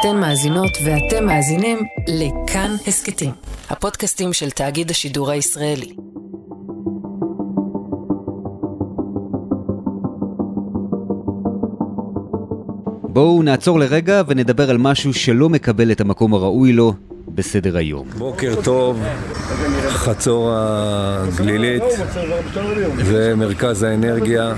אתן מאזינות ואתם מאזינים לכאן הסכתים, הפודקאסטים של תאגיד השידור הישראלי. בואו נעצור לרגע ונדבר על משהו שלא מקבל את המקום הראוי לו בסדר היום. בוקר טוב, חצור הגלילית ומרכז האנרגיה,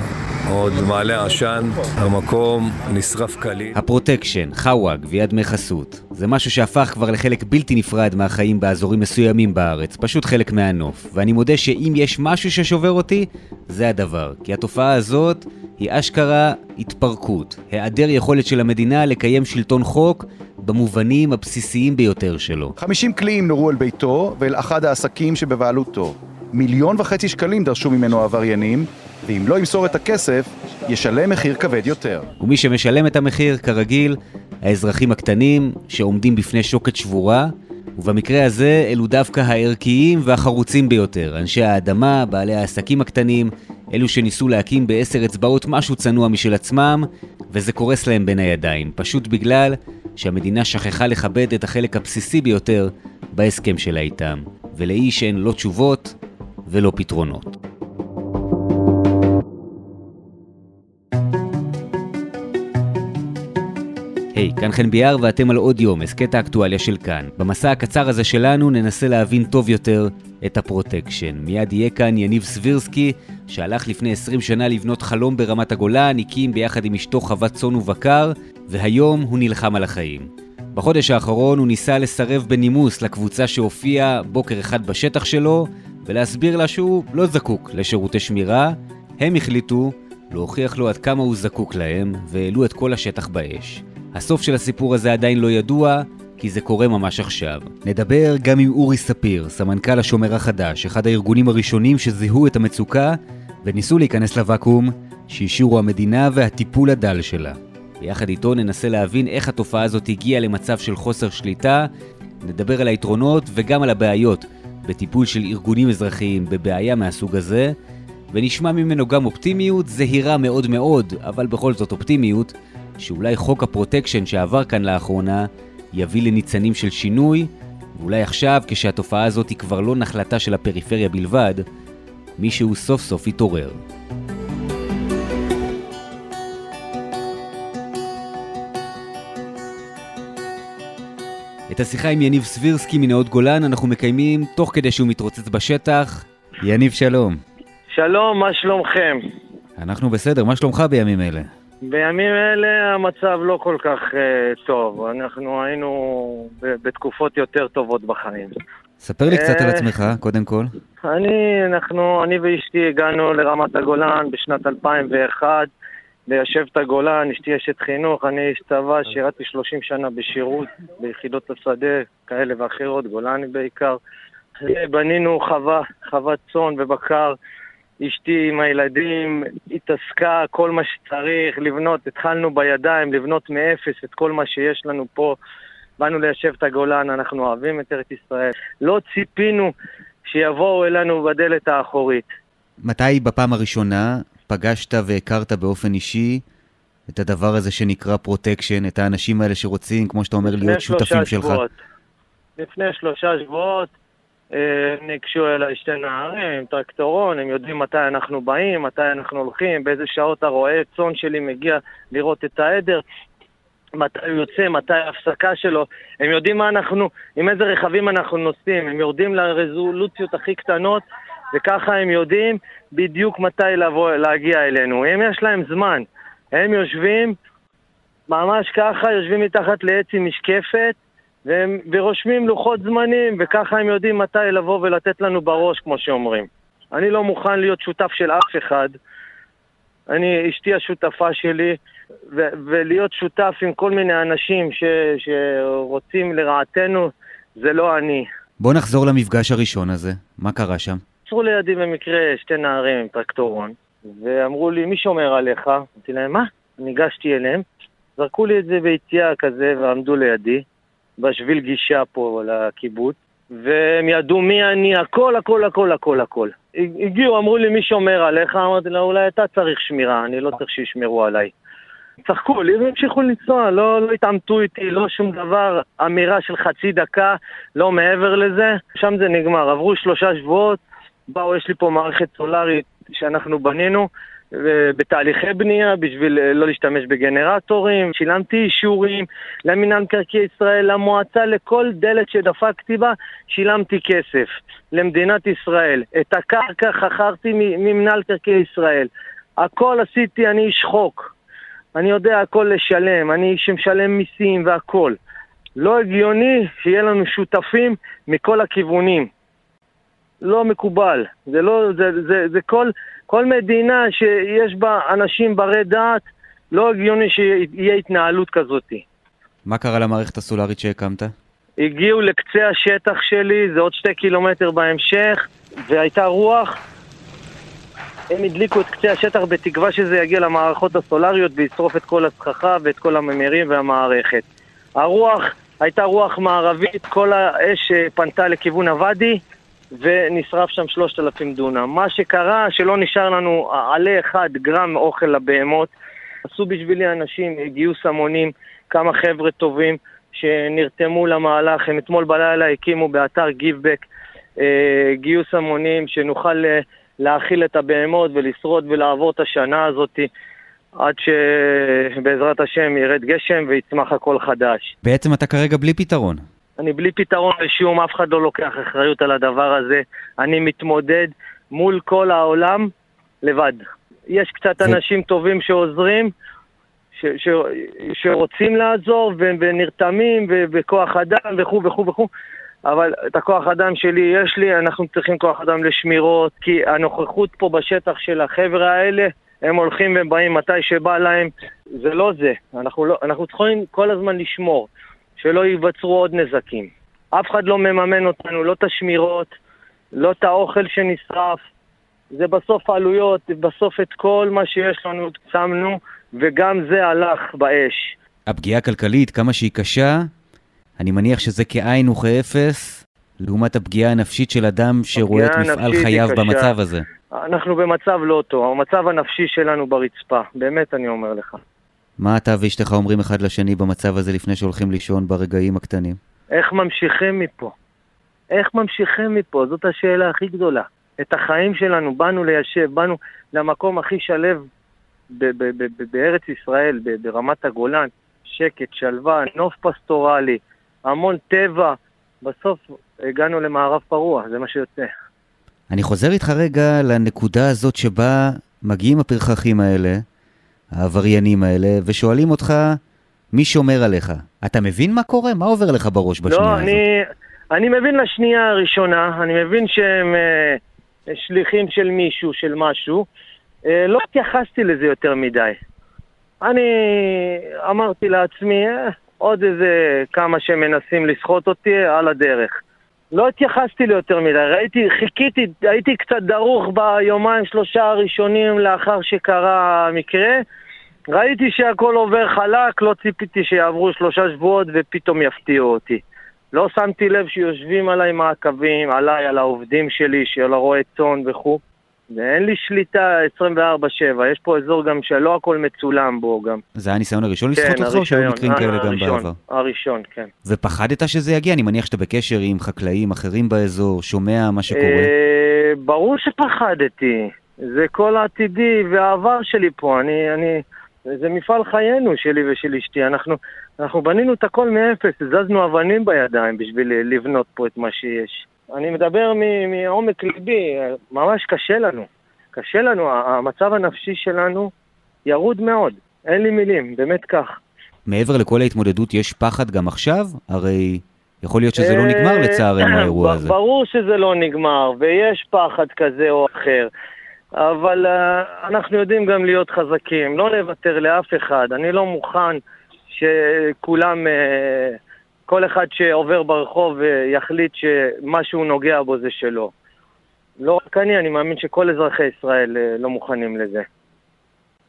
עוד מעלה עשן, המקום נשרף כליל. הפרוטקשן, חאווה, גביית דמי חסות, זה משהו שהפך כבר לחלק בלתי נפרד מהחיים באזורים מסוימים בארץ, פשוט חלק מהנוף. ואני מודה שאם יש משהו ששובר אותי, זה הדבר. כי התופעה הזאת היא אשכרה התפרקות, היעדר יכולת של המדינה לקיים שלטון חוק במובנים הבסיסיים ביותר שלו. 50 קליעים נורו על ביתו ואל אחד העסקים שבבעלותו. מיליון וחצי שקלים דרשו ממנו עבריינים, ואם לא ימסור את הכסף, ישלם מחיר כבד יותר. ומי שמשלם את המחיר, כרגיל, האזרחים הקטנים שעומדים בפני שוקת שבורה, ובמקרה הזה אלו דווקא הערכיים והחרוצים ביותר, אנשי האדמה, בעלי העסקים הקטנים, אלו שניסו להקים בעשר אצבעות משהו צנוע משל עצמם, וזה קורס להם בין הידיים, פשוט בגלל שהמדינה שכחה לכבד את החלק הבסיסי ביותר בהסכם שלה איתם, ולאיש אין לא תשובות ולא פתרונות. היי, כאן חן ביאר ואתם על עוד יום, הסכת האקטואליה של כאן. במסע הקצר הזה שלנו ננסה להבין טוב יותר את הפרוטקשן. מיד יהיה כאן יניב סבירסקי, שהלך לפני 20 שנה לבנות חלום ברמת הגולן, הקים ביחד עם אשתו חוות צאן ובקר, והיום הוא נלחם על החיים. בחודש האחרון הוא ניסה לסרב בנימוס לקבוצה שהופיעה בוקר אחד בשטח שלו, ולהסביר לה שהוא לא זקוק לשירותי שמירה. הם החליטו להוכיח לו עד כמה הוא זקוק להם, והעלו את כל השטח באש. הסוף של הסיפור הזה עדיין לא ידוע, כי זה קורה ממש עכשיו. נדבר גם עם אורי ספיר, סמנכ"ל השומר החדש, אחד הארגונים הראשונים שזיהו את המצוקה וניסו להיכנס לוואקום שהשאירו המדינה והטיפול הדל שלה. ביחד איתו ננסה להבין איך התופעה הזאת הגיעה למצב של חוסר שליטה, נדבר על היתרונות וגם על הבעיות בטיפול של ארגונים אזרחיים בבעיה מהסוג הזה, ונשמע ממנו גם אופטימיות זהירה מאוד מאוד, אבל בכל זאת אופטימיות, שאולי חוק הפרוטקשן שעבר כאן לאחרונה יביא לניצנים של שינוי, ואולי עכשיו, כשהתופעה הזאת היא כבר לא נחלתה של הפריפריה בלבד, מישהו סוף סוף יתעורר. את השיחה עם יניב סבירסקי מנאות גולן אנחנו מקיימים תוך כדי שהוא מתרוצץ בשטח. יניב, שלום. שלום, מה שלומכם? אנחנו בסדר, מה שלומך בימים אלה? בימים אלה המצב לא כל כך uh, טוב, אנחנו היינו בתקופות יותר טובות בחיים. ספר לי קצת על אה, עצמך, קודם כל. אני, אנחנו, אני ואשתי הגענו לרמת הגולן בשנת 2001, ליישב את הגולן, אשתי אשת חינוך, אני איש צבא, שירתי 30 שנה בשירות, ביחידות השדה, כאלה ואחרות, גולני בעיקר. בנינו חווה, חוות צאן ובקר. אשתי עם הילדים התעסקה כל מה שצריך לבנות, התחלנו בידיים לבנות מאפס את כל מה שיש לנו פה. באנו ליישב את הגולן, אנחנו אוהבים את ארץ ישראל. לא ציפינו שיבואו אלינו בדלת האחורית. מתי בפעם הראשונה פגשת והכרת באופן אישי את הדבר הזה שנקרא פרוטקשן, את האנשים האלה שרוצים, כמו שאתה אומר, להיות שותפים שלך? לפני שלושה שבועות ניגשו אליי שתי נערים עם טרקטורון, הם יודעים מתי אנחנו באים, מתי אנחנו הולכים, באיזה שעות הרועה צאן שלי מגיע לראות את העדר, מתי הוא יוצא, מתי ההפסקה שלו, הם יודעים מה אנחנו, עם איזה רכבים אנחנו נוסעים, הם יורדים לרזולוציות הכי קטנות, וככה הם יודעים בדיוק מתי לבוא, להגיע אלינו. אם יש להם זמן, הם יושבים, ממש ככה, יושבים מתחת לעץ עם משקפת, והם, ורושמים לוחות זמנים, וככה הם יודעים מתי לבוא ולתת לנו בראש, כמו שאומרים. אני לא מוכן להיות שותף של אף אחד. אני, אשתי השותפה שלי, ו- ולהיות שותף עם כל מיני אנשים ש- שרוצים לרעתנו, זה לא אני. בוא נחזור למפגש הראשון הזה. מה קרה שם? עצרו לידי במקרה שתי נערים עם טרקטורון, ואמרו לי, מי שומר עליך? אמרתי להם, מה? ניגשתי אליהם, זרקו לי את זה ביציאה כזה ועמדו לידי. בשביל גישה פה לקיבוץ, והם ידעו מי אני, הכל, הכל, הכל, הכל, הכל. הגיעו, אמרו לי, מי שומר עליך? אמרתי לה, אולי אתה צריך שמירה, אני לא צריך שישמרו עליי. צחקו לי והמשיכו לנסוע, לא, לא התעמתו איתי, לא שום דבר, אמירה של חצי דקה, לא מעבר לזה, שם זה נגמר. עברו שלושה שבועות, באו, יש לי פה מערכת סולארית שאנחנו בנינו, בתהליכי בנייה בשביל אה, לא להשתמש בגנרטורים, שילמתי אישורים למינהל מקרקעי ישראל, למועצה, לכל דלת שדפקתי בה, שילמתי כסף למדינת ישראל. את הקרקע חכרתי ממינהל מקרקעי ישראל. הכל עשיתי, אני איש חוק. אני יודע הכל לשלם, אני איש שמשלם מיסים והכל. לא הגיוני שיהיה לנו שותפים מכל הכיוונים. לא מקובל. זה לא, זה, זה, זה כל, כל מדינה שיש בה אנשים ברי דעת, לא הגיוני שיהיה התנהלות כזאת. מה קרה למערכת הסולארית שהקמת? הגיעו לקצה השטח שלי, זה עוד שתי קילומטר בהמשך, והייתה רוח. הם הדליקו את קצה השטח בתקווה שזה יגיע למערכות הסולריות וישרוף את כל הסככה ואת כל הממירים והמערכת. הרוח הייתה רוח מערבית, כל האש פנתה לכיוון הוואדי, ונשרף שם שלושת אלפים דונם. מה שקרה, שלא נשאר לנו עלה אחד גרם אוכל לבהמות. עשו בשבילי אנשים גיוס המונים, כמה חבר'ה טובים שנרתמו למהלך. הם אתמול בלילה הקימו באתר גיבבק אה, גיוס המונים שנוכל אה, להאכיל את הבהמות ולשרוד ולעבור את השנה הזאת. עד שבעזרת השם ירד גשם ויצמח הכל חדש. בעצם אתה כרגע בלי פתרון. אני בלי פתרון לשום, אף אחד לא לוקח אחריות על הדבר הזה. אני מתמודד מול כל העולם לבד. יש קצת אנשים טובים שעוזרים, ש, ש, שרוצים לעזור ונרתמים וכוח אדם וכו' וכו' וכו', אבל את הכוח אדם שלי יש לי, אנחנו צריכים כוח אדם לשמירות, כי הנוכחות פה בשטח של החבר'ה האלה, הם הולכים ובאים מתי שבא להם, זה לא זה. אנחנו, לא, אנחנו צריכים כל הזמן לשמור. שלא ייווצרו עוד נזקים. אף אחד לא מממן אותנו, לא את השמירות, לא את האוכל שנשרף. זה בסוף עלויות, בסוף את כל מה שיש לנו שמנו, וגם זה הלך באש. הפגיעה הכלכלית, כמה שהיא קשה, אני מניח שזה כאין וכאפס, לעומת הפגיעה הנפשית של אדם שרואה את מפעל חייו במצב הזה. אנחנו במצב לא טוב, המצב הנפשי שלנו ברצפה, באמת אני אומר לך. מה אתה ואשתך אומרים אחד לשני במצב הזה לפני שהולכים לישון ברגעים הקטנים? איך ממשיכים מפה? איך ממשיכים מפה? זאת השאלה הכי גדולה. את החיים שלנו, באנו ליישב, באנו למקום הכי שלב בארץ ישראל, ברמת הגולן, שקט, שלווה, נוף פסטורלי, המון טבע. בסוף הגענו למערב פרוע, זה מה שיוצא. אני חוזר איתך רגע לנקודה הזאת שבה מגיעים הפרחחים האלה, העבריינים האלה, ושואלים אותך, מי שומר עליך? אתה מבין מה קורה? מה עובר לך בראש בשנייה לא, הזאת? לא, אני, אני מבין לשנייה הראשונה, אני מבין שהם אה, שליחים של מישהו, של משהו. אה, לא התייחסתי לזה יותר מדי. אני אמרתי לעצמי, אה, עוד איזה כמה שמנסים לסחוט אותי על הדרך. לא התייחסתי ליותר מדי, ראיתי, חיכיתי, הייתי קצת דרוך ביומיים שלושה הראשונים לאחר שקרה המקרה. ראיתי שהכל עובר חלק, לא ציפיתי שיעברו שלושה שבועות ופתאום יפתיעו אותי. לא שמתי לב שיושבים עליי מעקבים, עליי, על העובדים שלי, של הרועה צאן וכו'. ואין לי שליטה 24-7, יש פה אזור גם שלא הכל מצולם בו גם. זה היה הניסיון הראשון כן, לסחוט אותך או שהיו מקרים כאלה גם בעבר? הראשון, כן. ופחדת שזה יגיע? אני מניח שאתה בקשר עם חקלאים אחרים באזור, שומע מה שקורה. אה, ברור שפחדתי. זה כל העתידי והעבר שלי פה. אני, אני, זה מפעל חיינו שלי ושל אשתי. אנחנו, אנחנו בנינו את הכל מאפס, זזנו אבנים בידיים בשביל לבנות פה את מה שיש. אני מדבר מעומק ליבי, ממש קשה לנו. קשה לנו, המצב הנפשי שלנו ירוד מאוד. אין לי מילים, באמת כך. מעבר לכל ההתמודדות, יש פחד גם עכשיו? הרי יכול להיות שזה לא נגמר אה, לצערנו האירוע הזה. ברור שזה לא נגמר, ויש פחד כזה או אחר. אבל uh, אנחנו יודעים גם להיות חזקים, לא לוותר לאף אחד. אני לא מוכן שכולם... Uh, כל אחד שעובר ברחוב אה, יחליט שמה שהוא נוגע בו זה שלו. לא רק אני, אני מאמין שכל אזרחי ישראל אה, לא מוכנים לזה.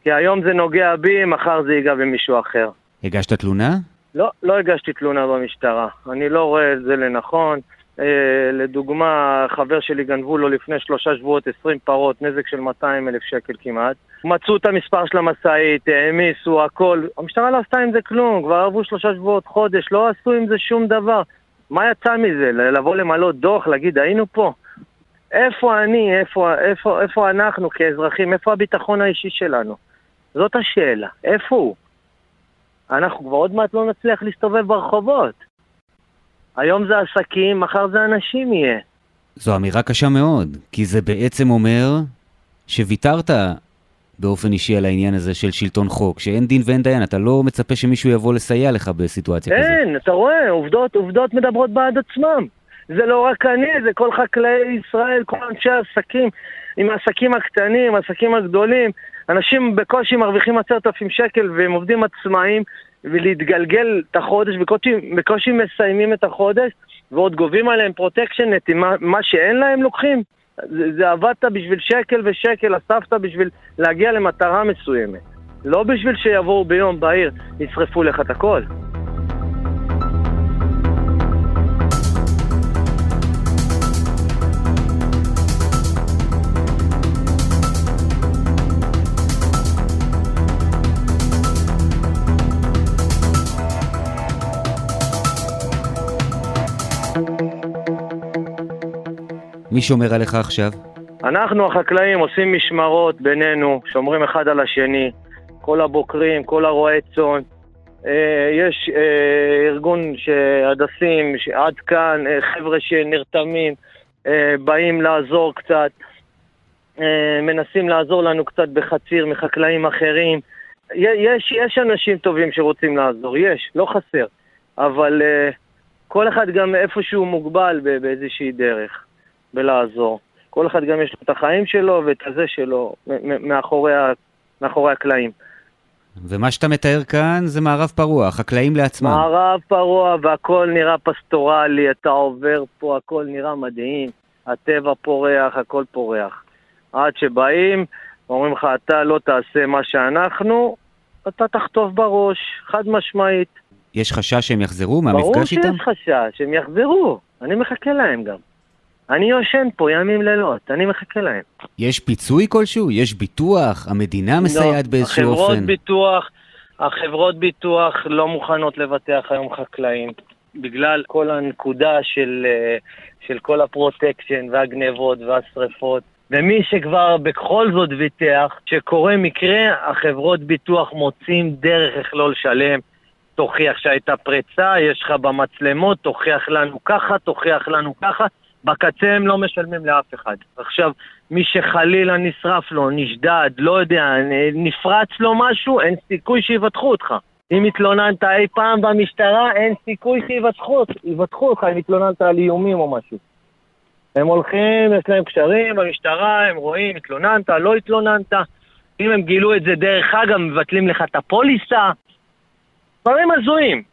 כי היום זה נוגע בי, מחר זה ייגע במישהו אחר. הגשת תלונה? לא, לא הגשתי תלונה במשטרה. אני לא רואה את זה לנכון. אה, לדוגמה, חבר שלי גנבו לו לפני שלושה שבועות 20 פרות, נזק של 200 אלף שקל כמעט. מצאו את המספר של המשאית, העמיסו, הכל. המשטרה לא עשתה עם זה כלום, כבר עברו שלושה שבועות, חודש, לא עשו עם זה שום דבר. מה יצא מזה? לבוא למלא דוח, להגיד היינו פה? איפה אני, איפה, איפה, איפה אנחנו כאזרחים, איפה הביטחון האישי שלנו? זאת השאלה, איפה הוא? אנחנו כבר עוד מעט לא נצליח להסתובב ברחובות. היום זה עסקים, מחר זה אנשים יהיה. זו אמירה קשה מאוד, כי זה בעצם אומר שוויתרת באופן אישי על העניין הזה של שלטון חוק, שאין דין ואין דיין, אתה לא מצפה שמישהו יבוא לסייע לך בסיטואציה כזאת. אין, אתה רואה, עובדות, עובדות מדברות בעד עצמם. זה לא רק אני, זה כל חקלאי ישראל, כל אנשי העסקים, עם העסקים הקטנים, העסקים הגדולים. אנשים בקושי מרוויחים עשרת אלפים שקל והם עובדים עצמאים ולהתגלגל את החודש, בקושי, בקושי מסיימים את החודש ועוד גובים עליהם פרוטקשן נטי, מה, מה שאין להם לוקחים. זה, זה עבדת בשביל שקל ושקל, אספת בשביל להגיע למטרה מסוימת. לא בשביל שיבואו ביום בהיר, ישרפו לך את הכל. מי שומר עליך עכשיו? אנחנו החקלאים עושים משמרות בינינו, שומרים אחד על השני, כל הבוקרים, כל הרועי צאן. אה, יש אה, ארגון שהדסים, עד כאן, אה, חבר'ה שנרתמים, באים לעזור קצת, מנסים לעזור לנו קצת בחציר מחקלאים אחרים. יש, יש אנשים טובים שרוצים לעזור, יש, לא חסר. אבל כל אחד גם איפשהו מוגבל באיזושהי דרך. בלעזור. כל אחד גם יש לו את החיים שלו ואת הזה שלו מאחורי, מאחורי הקלעים. ומה שאתה מתאר כאן זה מערב פרוע, החקלאים לעצמם. מערב פרוע והכל נראה פסטורלי, אתה עובר פה, הכל נראה מדהים, הטבע פורח, הכל פורח. עד שבאים, אומרים לך, אתה לא תעשה מה שאנחנו, אתה תחטוף בראש, חד משמעית. יש חשש שהם יחזרו מהמפגש איתם? ברור שיש חשש, שהם יחזרו, אני מחכה להם גם. אני יושן פה ימים לילות, אני מחכה להם. יש פיצוי כלשהו? יש ביטוח? המדינה לא, מסייעת לא, באיזשהו אופן? החברות ביטוח, החברות ביטוח לא מוכנות לבטח היום חקלאים. בגלל כל הנקודה של, אה, של כל הפרוטקשן והגנבות והשרפות. ומי שכבר בכל זאת ביטח, שקורה מקרה, החברות ביטוח מוצאים דרך איך לא לשלם. תוכיח שהייתה פריצה, יש לך במצלמות, תוכיח לנו ככה, תוכיח לנו ככה, בקצה הם לא משלמים לאף אחד. עכשיו, מי שחלילה נשרף לו, נשדד, לא יודע, נפרץ לו משהו, אין סיכוי שיבטחו אותך. אם התלוננת אי פעם במשטרה, אין סיכוי שיבטחו אותך אם התלוננת על איומים או משהו. הם הולכים, יש להם קשרים במשטרה, הם רואים, התלוננת, לא התלוננת. אם הם גילו את זה דרך אגב, מבטלים לך את הפוליסה. דברים הזויים.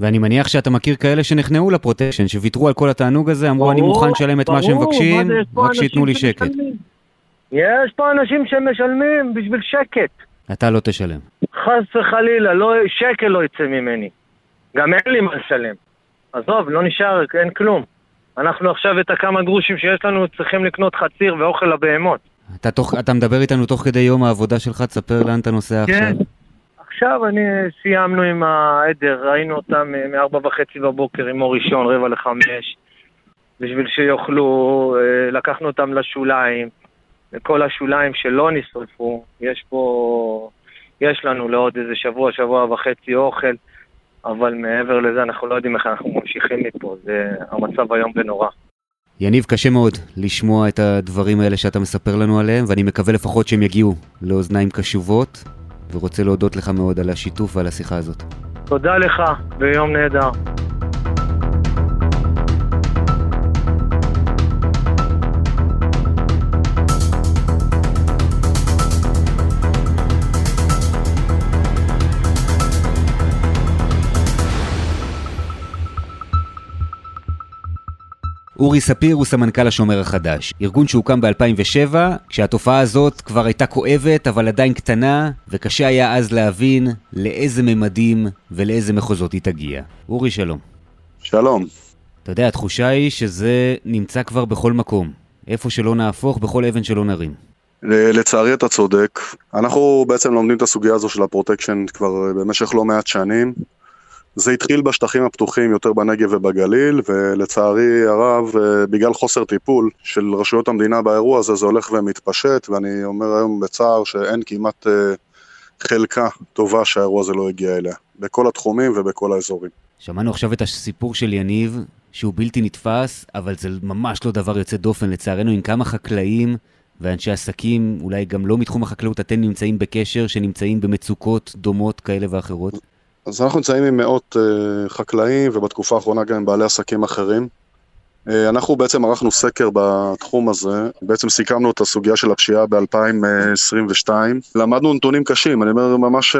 ואני מניח שאתה מכיר כאלה שנכנעו לפרוטקשן, שוויתרו על כל התענוג הזה, אמרו אני מוכן לשלם את מה שהם מבקשים, רק שייתנו לי שקט. יש פה אנשים שמשלמים בשביל שקט. אתה לא תשלם. חס וחלילה, לא, שקל לא יצא ממני. גם אין לי מה לשלם. עזוב, לא נשאר, אין כלום. אנחנו עכשיו את הכמה גרושים שיש לנו צריכים לקנות חציר ואוכל לבהמות. אתה, תוך, אתה מדבר איתנו תוך כדי יום העבודה שלך, תספר לאן אתה נוסע כן. עכשיו. עכשיו אני סיימנו עם העדר, ראינו אותם מארבע וחצי בבוקר עם אור ראשון, רבע לחמש, בשביל שיוכלו, אה, לקחנו אותם לשוליים, כל השוליים שלא נשרפו, יש פה, יש לנו לעוד איזה שבוע, שבוע וחצי אוכל, אבל מעבר לזה אנחנו לא יודעים איך אנחנו ממשיכים מפה, זה המצב היום ונורא. יניב, קשה מאוד לשמוע את הדברים האלה שאתה מספר לנו עליהם, ואני מקווה לפחות שהם יגיעו לאוזניים קשובות. ורוצה להודות לך מאוד על השיתוף ועל השיחה הזאת. תודה לך, ויום נהדר. אורי ספיר הוא סמנכ"ל השומר החדש, ארגון שהוקם ב-2007, כשהתופעה הזאת כבר הייתה כואבת, אבל עדיין קטנה, וקשה היה אז להבין לאיזה ממדים ולאיזה מחוזות היא תגיע. אורי, שלום. שלום. אתה יודע, התחושה היא שזה נמצא כבר בכל מקום. איפה שלא נהפוך, בכל אבן שלא נרים. לצערי אתה צודק. אנחנו בעצם לומדים את הסוגיה הזו של הפרוטקשן כבר במשך לא מעט שנים. זה התחיל בשטחים הפתוחים יותר בנגב ובגליל, ולצערי הרב, בגלל חוסר טיפול של רשויות המדינה באירוע הזה, זה הולך ומתפשט, ואני אומר היום בצער שאין כמעט אה, חלקה טובה שהאירוע הזה לא הגיע אליה, בכל התחומים ובכל האזורים. שמענו עכשיו את הסיפור של יניב, שהוא בלתי נתפס, אבל זה ממש לא דבר יוצא דופן, לצערנו, עם כמה חקלאים ואנשי עסקים, אולי גם לא מתחום החקלאות, אתם נמצאים בקשר, שנמצאים במצוקות דומות כאלה ואחרות? אז אנחנו נמצאים עם מאות אה, חקלאים, ובתקופה האחרונה גם עם בעלי עסקים אחרים. אה, אנחנו בעצם ערכנו סקר בתחום הזה, בעצם סיכמנו את הסוגיה של הפשיעה ב-2022. למדנו נתונים קשים, אני אומר ממש אה,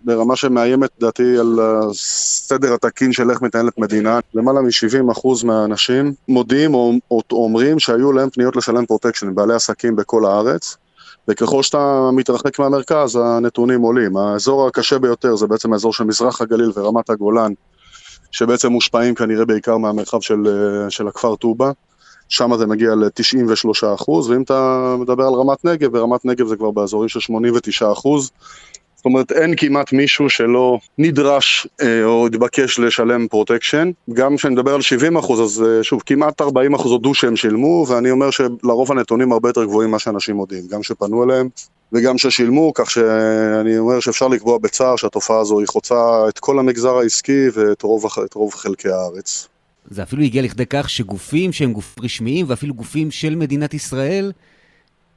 ברמה שמאיימת דעתי על הסדר התקין של איך מתנהלת מדינה. למעלה מ-70% מהאנשים מודיעים או, או אומרים שהיו להם פניות לשלם פרוטקשן, בעלי עסקים בכל הארץ. וככל שאתה מתרחק מהמרכז, הנתונים עולים. האזור הקשה ביותר זה בעצם האזור של מזרח הגליל ורמת הגולן, שבעצם מושפעים כנראה בעיקר מהמרחב של, של הכפר טובא. שם זה מגיע ל-93 ואם אתה מדבר על רמת נגב, ברמת נגב זה כבר באזורים של 89 זאת אומרת, אין כמעט מישהו שלא נדרש אה, או התבקש לשלם פרוטקשן. גם כשאני מדבר על 70 אחוז, אז אה, שוב, כמעט 40 אחוז הודו שהם שילמו, ואני אומר שלרוב הנתונים הרבה יותר גבוהים ממה שאנשים מודיעים, גם שפנו אליהם וגם ששילמו, כך שאני אומר שאפשר לקבוע בצער שהתופעה הזו היא חוצה את כל המגזר העסקי ואת רוב, רוב חלקי הארץ. זה אפילו הגיע לכדי כך שגופים שהם גופים רשמיים ואפילו גופים של מדינת ישראל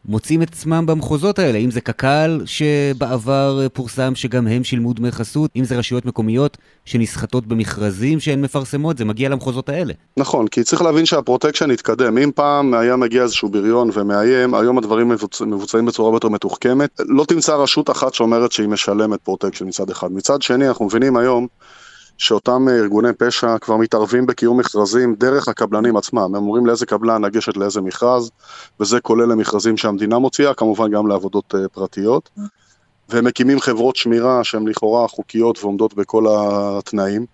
מוצאים את עצמם במחוזות האלה, אם זה קק"ל שבעבר פורסם שגם הם שילמו דמי חסות, אם זה רשויות מקומיות שנסחטות במכרזים שהן מפרסמות, זה מגיע למחוזות האלה. נכון, כי צריך להבין שהפרוטקשן התקדם. אם פעם היה מגיע איזשהו בריון ומאיים, היום הדברים מבוצ... מבוצעים בצורה יותר מתוחכמת. לא תמצא רשות אחת שאומרת שהיא משלמת פרוטקשן מצד אחד. מצד שני, אנחנו מבינים היום שאותם אה, ארגוני פשע כבר מתערבים בקיום מכרזים דרך הקבלנים עצמם, הם אומרים לאיזה קבלן לגשת לאיזה מכרז, וזה כולל למכרזים שהמדינה מוציאה, כמובן גם לעבודות אה, פרטיות, והם מקימים חברות שמירה שהן לכאורה חוקיות ועומדות בכל התנאים,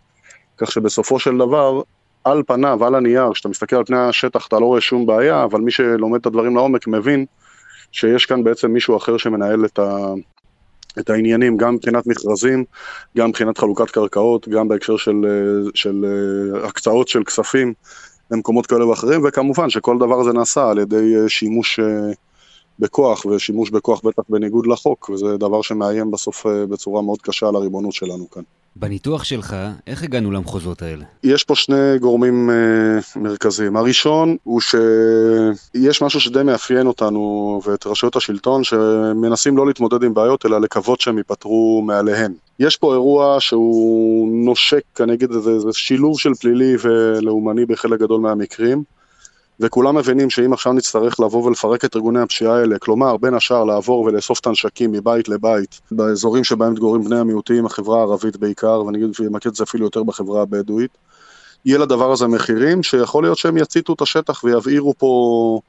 כך שבסופו של דבר, על פניו, על הנייר, כשאתה מסתכל על פני השטח אתה לא רואה שום בעיה, אבל מי שלומד את הדברים לעומק מבין שיש כאן בעצם מישהו אחר שמנהל את, ה, את העניינים גם מבחינת מכרזים, גם מבחינת חלוקת קרקעות, גם בהקשר של, אה, של אה, הקצאות של כספים למקומות כאלה ואחרים, וכמובן שכל דבר הזה נעשה על ידי אה, שימוש בכוח, ושימוש בכוח בטח בניגוד לחוק, וזה דבר שמאיים בסוף בצורה מאוד קשה על הריבונות שלנו כאן. בניתוח שלך, איך הגענו למחוזות האלה? יש פה שני גורמים uh, מרכזיים. הראשון הוא שיש משהו שדי מאפיין אותנו ואת רשויות השלטון, שמנסים לא להתמודד עם בעיות, אלא לקוות שהם ייפתרו מעליהן. יש פה אירוע שהוא נושק, אני אגיד, זה, זה שילוב של פלילי ולאומני בחלק גדול מהמקרים. וכולם מבינים שאם עכשיו נצטרך לבוא ולפרק את ארגוני הפשיעה האלה, כלומר בין השאר לעבור ולאסוף את הנשקים מבית לבית, באזורים שבהם מתגוררים בני המיעוטים, החברה הערבית בעיקר, ואני אמקד את זה אפילו יותר בחברה הבדואית, יהיה לדבר הזה מחירים שיכול להיות שהם יציתו את השטח ויבעירו פה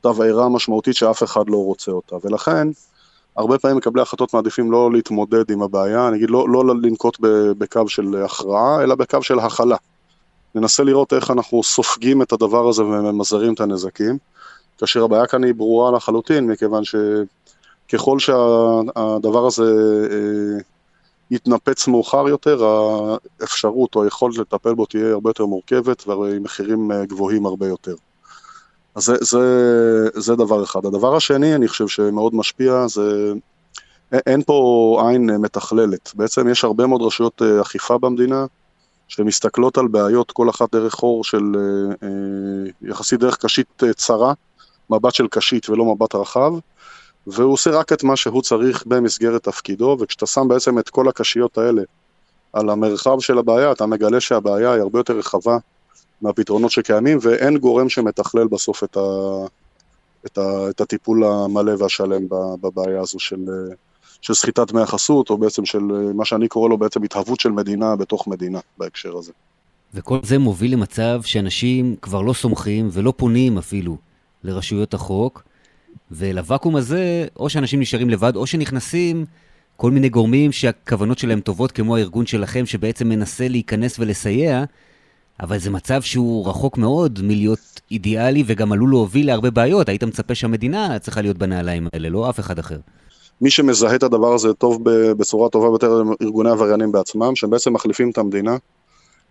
תבעירה משמעותית שאף אחד לא רוצה אותה, ולכן הרבה פעמים מקבלי החלטות מעדיפים לא להתמודד עם הבעיה, אני אגיד לא, לא לנקוט בקו של הכרעה, אלא בקו של הכלה. ננסה לראות איך אנחנו סופגים את הדבר הזה וממזערים את הנזקים, כאשר הבעיה כאן היא ברורה לחלוטין, מכיוון שככל שהדבר הזה אה, יתנפץ מאוחר יותר, האפשרות או היכולת לטפל בו תהיה הרבה יותר מורכבת ועם מחירים אה, גבוהים הרבה יותר. אז זה, זה, זה דבר אחד. הדבר השני, אני חושב שמאוד משפיע, זה אין פה עין מתכללת. בעצם יש הרבה מאוד רשויות אה, אכיפה במדינה, שמסתכלות על בעיות כל אחת דרך חור של אה, אה, יחסית דרך קשית אה, צרה, מבט של קשית ולא מבט רחב, והוא עושה רק את מה שהוא צריך במסגרת תפקידו, וכשאתה שם בעצם את כל הקשיות האלה על המרחב של הבעיה, אתה מגלה שהבעיה היא הרבה יותר רחבה מהפתרונות שקיימים, ואין גורם שמתכלל בסוף את, ה, את, ה, את הטיפול המלא והשלם בבעיה הזו של, של סחיטת דמי החסות, או בעצם של אה, מה שאני קורא לו בעצם התהוות של מדינה בתוך מדינה בהקשר הזה. וכל זה מוביל למצב שאנשים כבר לא סומכים ולא פונים אפילו לרשויות החוק, ולוואקום הזה, או שאנשים נשארים לבד, או שנכנסים כל מיני גורמים שהכוונות שלהם טובות, כמו הארגון שלכם, שבעצם מנסה להיכנס ולסייע, אבל זה מצב שהוא רחוק מאוד מלהיות אידיאלי וגם עלול להוביל להרבה בעיות. היית מצפה שהמדינה צריכה להיות בנעליים האלה, לא אף אחד אחר. מי שמזהה את הדבר הזה טוב בצורה טובה ביותר הם ארגוני עבריינים בעצמם, שהם בעצם מחליפים את המדינה.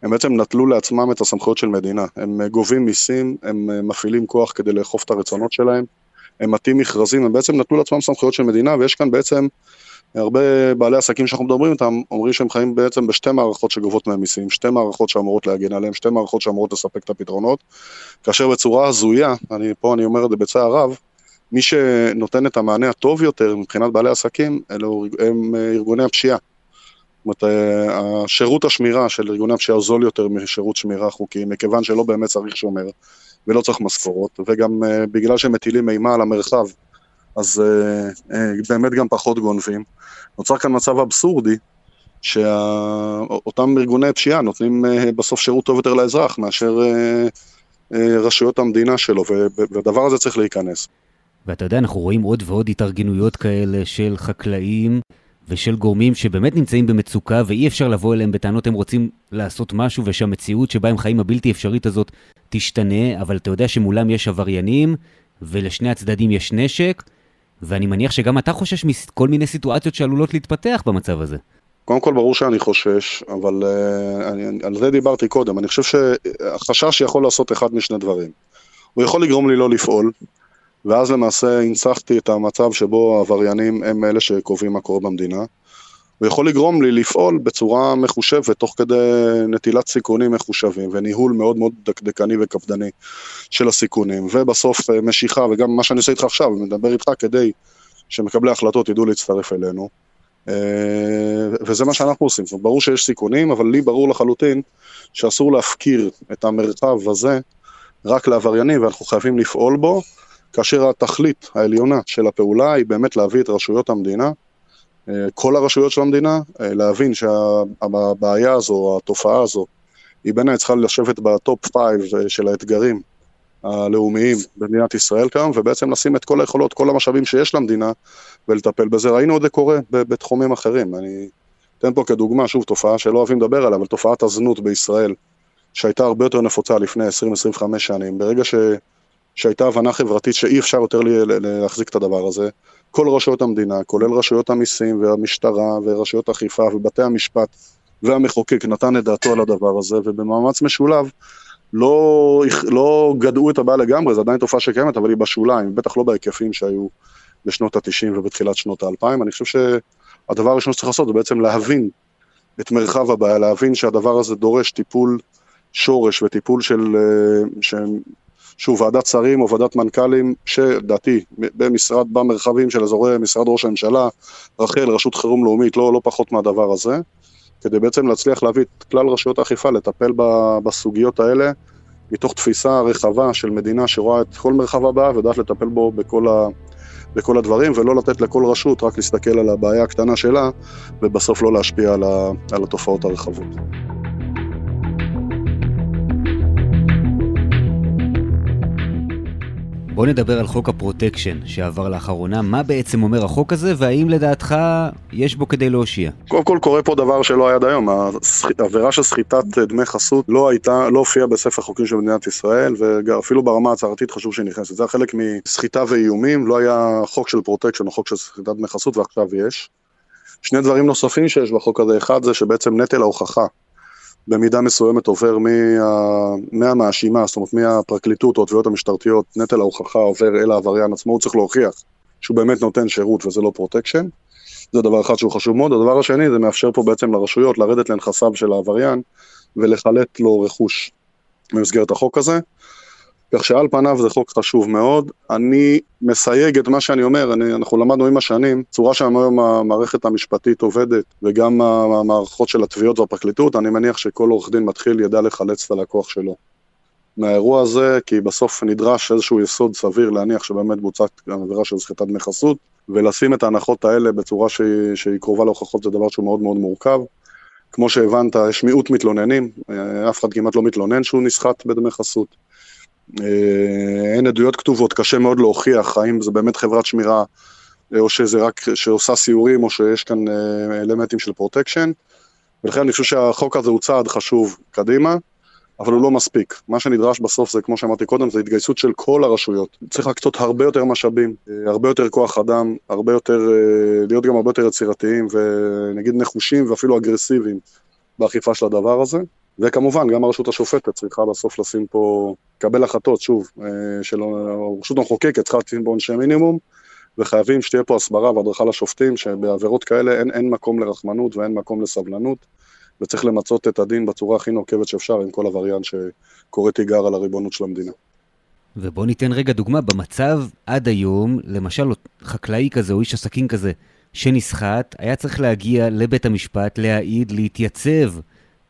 הם בעצם נטלו לעצמם את הסמכויות של מדינה. הם גובים מיסים, הם מפעילים כוח כדי לאכוף את הרצונות שלהם, הם מטים מכרזים, הם בעצם נטלו לעצמם סמכויות של מדינה, ויש כאן בעצם הרבה בעלי עסקים שאנחנו מדברים איתם, אומרים שהם חיים בעצם בשתי מערכות שגובות מהם מיסים, שתי מערכות שאמורות להגן עליהם, שתי מערכות שאמורות לספק את הפתרונות, כאשר בצורה הזויה, אני, פה אני אומר את זה בצער רב, מי שנותן את המענה הטוב יותר מבחינת בעלי עסקים, אלו הם ארגוני הפשיעה. זאת אומרת, השירות השמירה של ארגוני הפשיעה זול יותר משירות שמירה חוקי, מכיוון שלא באמת צריך שומר ולא צריך משכורות, וגם uh, בגלל שהם מטילים אימה על המרחב, אז באמת גם פחות גונבים. נוצר כאן מצב אבסורדי, שאותם ארגוני פשיעה נותנים בסוף שירות טוב יותר לאזרח מאשר רשויות המדינה שלו, והדבר הזה צריך להיכנס. ואתה יודע, אנחנו רואים עוד ועוד התארגנויות כאלה של חקלאים ושל גורמים שבאמת נמצאים במצוקה ואי אפשר לבוא אליהם בטענות הם רוצים לעשות משהו ושהמציאות שבה הם חיים הבלתי אפשרית הזאת תשתנה, אבל אתה יודע שמולם יש עבריינים ולשני הצדדים יש נשק, ואני מניח שגם אתה חושש מכל מיני סיטואציות שעלולות להתפתח במצב הזה. קודם כל ברור שאני חושש, אבל uh, אני, על זה דיברתי קודם. אני חושב שהחשש יכול לעשות אחד משני דברים. הוא יכול לגרום לי לא לפעול, ואז למעשה הנצחתי את המצב שבו העבריינים הם אלה שקובעים מה קורה במדינה. הוא יכול לגרום לי לפעול בצורה מחושבת, תוך כדי נטילת סיכונים מחושבים, וניהול מאוד מאוד דקדקני וקפדני של הסיכונים, ובסוף אה, משיכה, וגם מה שאני עושה איתך עכשיו, מדבר איתך כדי שמקבלי החלטות ידעו להצטרף אלינו. אה, וזה מה שאנחנו עושים. זאת אומרת, ברור שיש סיכונים, אבל לי ברור לחלוטין שאסור להפקיר את המרחב הזה רק לעבריינים, ואנחנו חייבים לפעול בו. כאשר התכלית העליונה של הפעולה היא באמת להביא את רשויות המדינה, אה, כל הרשויות של המדינה, אה, להבין שהבעיה הזו, התופעה הזו, היא בעיניי צריכה לשבת ב top five אה, של האתגרים הלאומיים במדינת ישראל כיום, ובעצם לשים את כל היכולות, כל המשאבים שיש למדינה, ולטפל בזה. ראינו את זה קורה בתחומים אחרים. אני אתן פה כדוגמה, שוב, תופעה שלא אוהבים לדבר עליה, אבל תופעת הזנות בישראל, שהייתה הרבה יותר נפוצה לפני 20-25 שנים. ברגע ש... שהייתה הבנה חברתית שאי אפשר יותר להחזיק את הדבר הזה. כל רשויות המדינה, כולל רשויות המיסים והמשטרה ורשויות האכיפה ובתי המשפט והמחוקק נתן את דעתו על הדבר הזה, ובמאמץ משולב לא, לא גדעו את הבעיה לגמרי, זו עדיין תופעה שקיימת, אבל היא בשוליים, בטח לא בהיקפים שהיו בשנות ה-90 ובתחילת שנות ה-2000. אני חושב שהדבר הראשון שצריך לעשות זה בעצם להבין את מרחב הבעיה, להבין שהדבר הזה דורש טיפול שורש וטיפול של, אה, שוב, ועדת שרים או ועדת מנכ"לים, שלדעתי, במשרד, במרחבים של אזורי משרד ראש הממשלה, רח"ל, רשות חירום לאומית, לא, לא פחות מהדבר הזה, כדי בעצם להצליח להביא את כלל רשויות האכיפה לטפל בסוגיות האלה, מתוך תפיסה רחבה של מדינה שרואה את כל מרחב הבא ויודעת לטפל בו בכל, ה, בכל הדברים, ולא לתת לכל רשות רק להסתכל על הבעיה הקטנה שלה, ובסוף לא להשפיע על, ה, על התופעות הרחבות. בוא נדבר על חוק הפרוטקשן שעבר לאחרונה. מה בעצם אומר החוק הזה, והאם לדעתך יש בו כדי להושיע? קודם כל קורה פה דבר שלא היה עד היום. העבירה של סחיטת דמי חסות לא הייתה, לא הופיעה בספר החוקים של מדינת ישראל, ואפילו ברמה הצהרתית חשוב שהיא נכנסת. זה היה חלק מסחיטה ואיומים, לא היה חוק של פרוטקשן או חוק של סחיטת דמי חסות, ועכשיו יש. שני דברים נוספים שיש בחוק הזה, אחד זה שבעצם נטל ההוכחה במידה מסוימת עובר מהמאשימה, זאת אומרת מהפרקליטות או התביעות המשטרתיות, נטל ההוכחה עובר אל העבריין עצמו, הוא צריך להוכיח שהוא באמת נותן שירות וזה לא פרוטקשן. זה דבר אחד שהוא חשוב מאוד. הדבר השני, זה מאפשר פה בעצם לרשויות לרדת לנכסיו של העבריין ולחלט לו רכוש במסגרת החוק הזה. כך שעל פניו זה חוק חשוב מאוד. אני מסייג את מה שאני אומר, אני, אנחנו למדנו עם השנים, צורה שהיום המערכת המשפטית עובדת, וגם המערכות של התביעות והפרקליטות, אני מניח שכל עורך דין מתחיל ידע לחלץ את הלקוח שלו. מהאירוע הזה, כי בסוף נדרש איזשהו יסוד סביר להניח שבאמת בוצעה עבירה של סחיטת דמי חסות, ולשים את ההנחות האלה בצורה שהיא, שהיא קרובה להוכחות זה דבר שהוא מאוד מאוד מורכב. כמו שהבנת, יש מיעוט מתלוננים, אף אחד כמעט לא מתלונן שהוא נסחט בדמי חסות. אה, אין עדויות כתובות, קשה מאוד להוכיח האם זה באמת חברת שמירה אה, או שזה רק שעושה סיורים או שיש כאן אה, אלמנטים של פרוטקשן ולכן אני חושב שהחוק הזה הוא צעד חשוב קדימה אבל הוא לא מספיק. מה שנדרש בסוף זה, כמו שאמרתי קודם, זה התגייסות של כל הרשויות. צריך להקצות הרבה יותר משאבים, הרבה יותר כוח אדם, הרבה יותר, להיות גם הרבה יותר יצירתיים ונגיד נחושים ואפילו אגרסיביים באכיפה של הדבר הזה. וכמובן, גם הרשות השופטת צריכה בסוף לשים פה, לקבל החלטות, שוב, אה, של הרשות המחוקקת צריכה לשים פה עונשי מינימום, וחייבים שתהיה פה הסברה והדרכה לשופטים, שבעבירות כאלה אין, אין מקום לרחמנות ואין מקום לסבלנות. וצריך למצות את הדין בצורה הכי נוקבת שאפשר עם כל עבריין שקורא תיגר על הריבונות של המדינה. ובוא ניתן רגע דוגמה, במצב עד היום, למשל חקלאי כזה או איש עסקים כזה שנסחט, היה צריך להגיע לבית המשפט, להעיד, להתייצב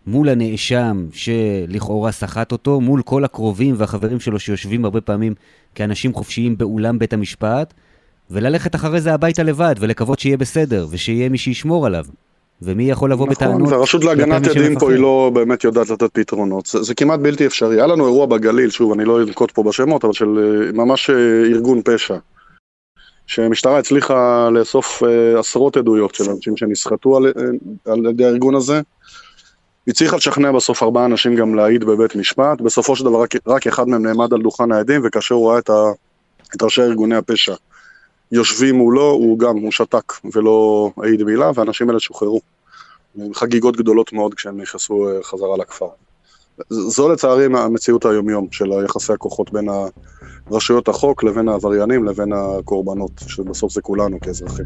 מול הנאשם שלכאורה סחט אותו, מול כל הקרובים והחברים שלו שיושבים הרבה פעמים כאנשים חופשיים באולם בית המשפט, וללכת אחרי זה הביתה לבד ולקוות שיהיה בסדר ושיהיה מי שישמור עליו. ומי יכול לבוא נכון, בטענות? נכון, והרשות להגנת עדים פה היא לא באמת יודעת לתת פתרונות, זה, זה כמעט בלתי אפשרי. היה לנו אירוע בגליל, שוב, אני לא אנקוט פה בשמות, אבל של אה, ממש אה, ארגון פשע, שמשטרה הצליחה לאסוף אה, עשרות עדויות של אנשים שנסחטו על, על ידי הארגון הזה. הצליחה לשכנע בסוף ארבעה אנשים גם להעיד בבית משפט, בסופו של דבר רק, רק אחד מהם נעמד על דוכן העדים, וכאשר הוא ראה את, ה, את ראשי ארגוני הפשע יושבים מולו, הוא גם, הוא שתק ולא העיד מילה, והאנשים האלה שוחררו. חגיגות גדולות מאוד כשהם נכנסו אה, חזרה לכפר. זו לצערי המציאות היומיום של יחסי הכוחות בין רשויות החוק לבין העבריינים לבין הקורבנות, שבסוף זה כולנו כאזרחים.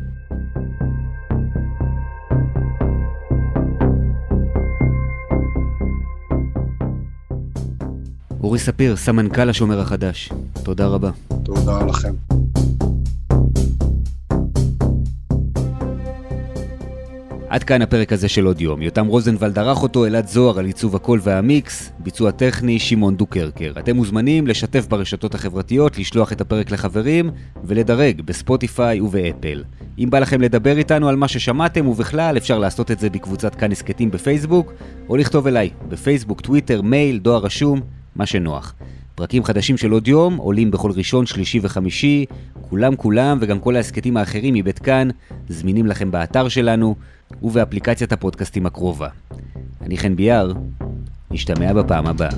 אורי ספיר, סמנכ"ל השומר החדש, תודה רבה. תודה לכם. עד כאן הפרק הזה של עוד יום. יותם רוזנבלד ערך אותו, אלעד זוהר על עיצוב הקול והמיקס, ביצוע טכני, שמעון דוקרקר. אתם מוזמנים לשתף ברשתות החברתיות, לשלוח את הפרק לחברים ולדרג בספוטיפיי ובאפל. אם בא לכם לדבר איתנו על מה ששמעתם ובכלל, אפשר לעשות את זה בקבוצת כאן הסכתים בפייסבוק, או לכתוב אליי בפייסבוק, טוויטר, מייל, דואר רשום, מה שנוח. פרקים חדשים של עוד יום עולים בכל ראשון, שלישי וחמישי. כולם כולם וגם כל ההסכתים האחרים מבית כאן זמינים לכם באתר שלנו ובאפליקציית הפודקאסטים הקרובה. אני חן ביאר, נשתמע בפעם הבאה.